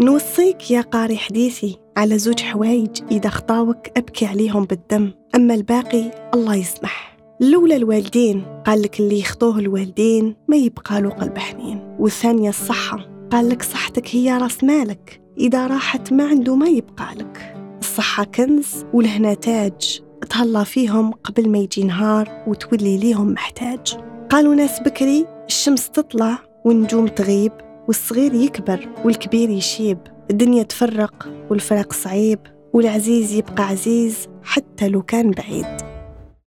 نوصيك يا قاري حديثي على زوج حوايج إذا خطاوك أبكي عليهم بالدم. أما الباقي الله يسمح. الأولى الوالدين قال لك اللي يخطوه الوالدين ما يبقى له قلب حنين. والثانية الصحة قال لك صحتك هي راس مالك. إذا راحت ما عنده ما يبقى لك. الصحة كنز ولهنا تاج. تهلا فيهم قبل ما يجي نهار وتولي ليهم محتاج. قالوا ناس بكري الشمس تطلع والنجوم تغيب. والصغير يكبر والكبير يشيب الدنيا تفرق والفرق صعيب والعزيز يبقى عزيز حتى لو كان بعيد.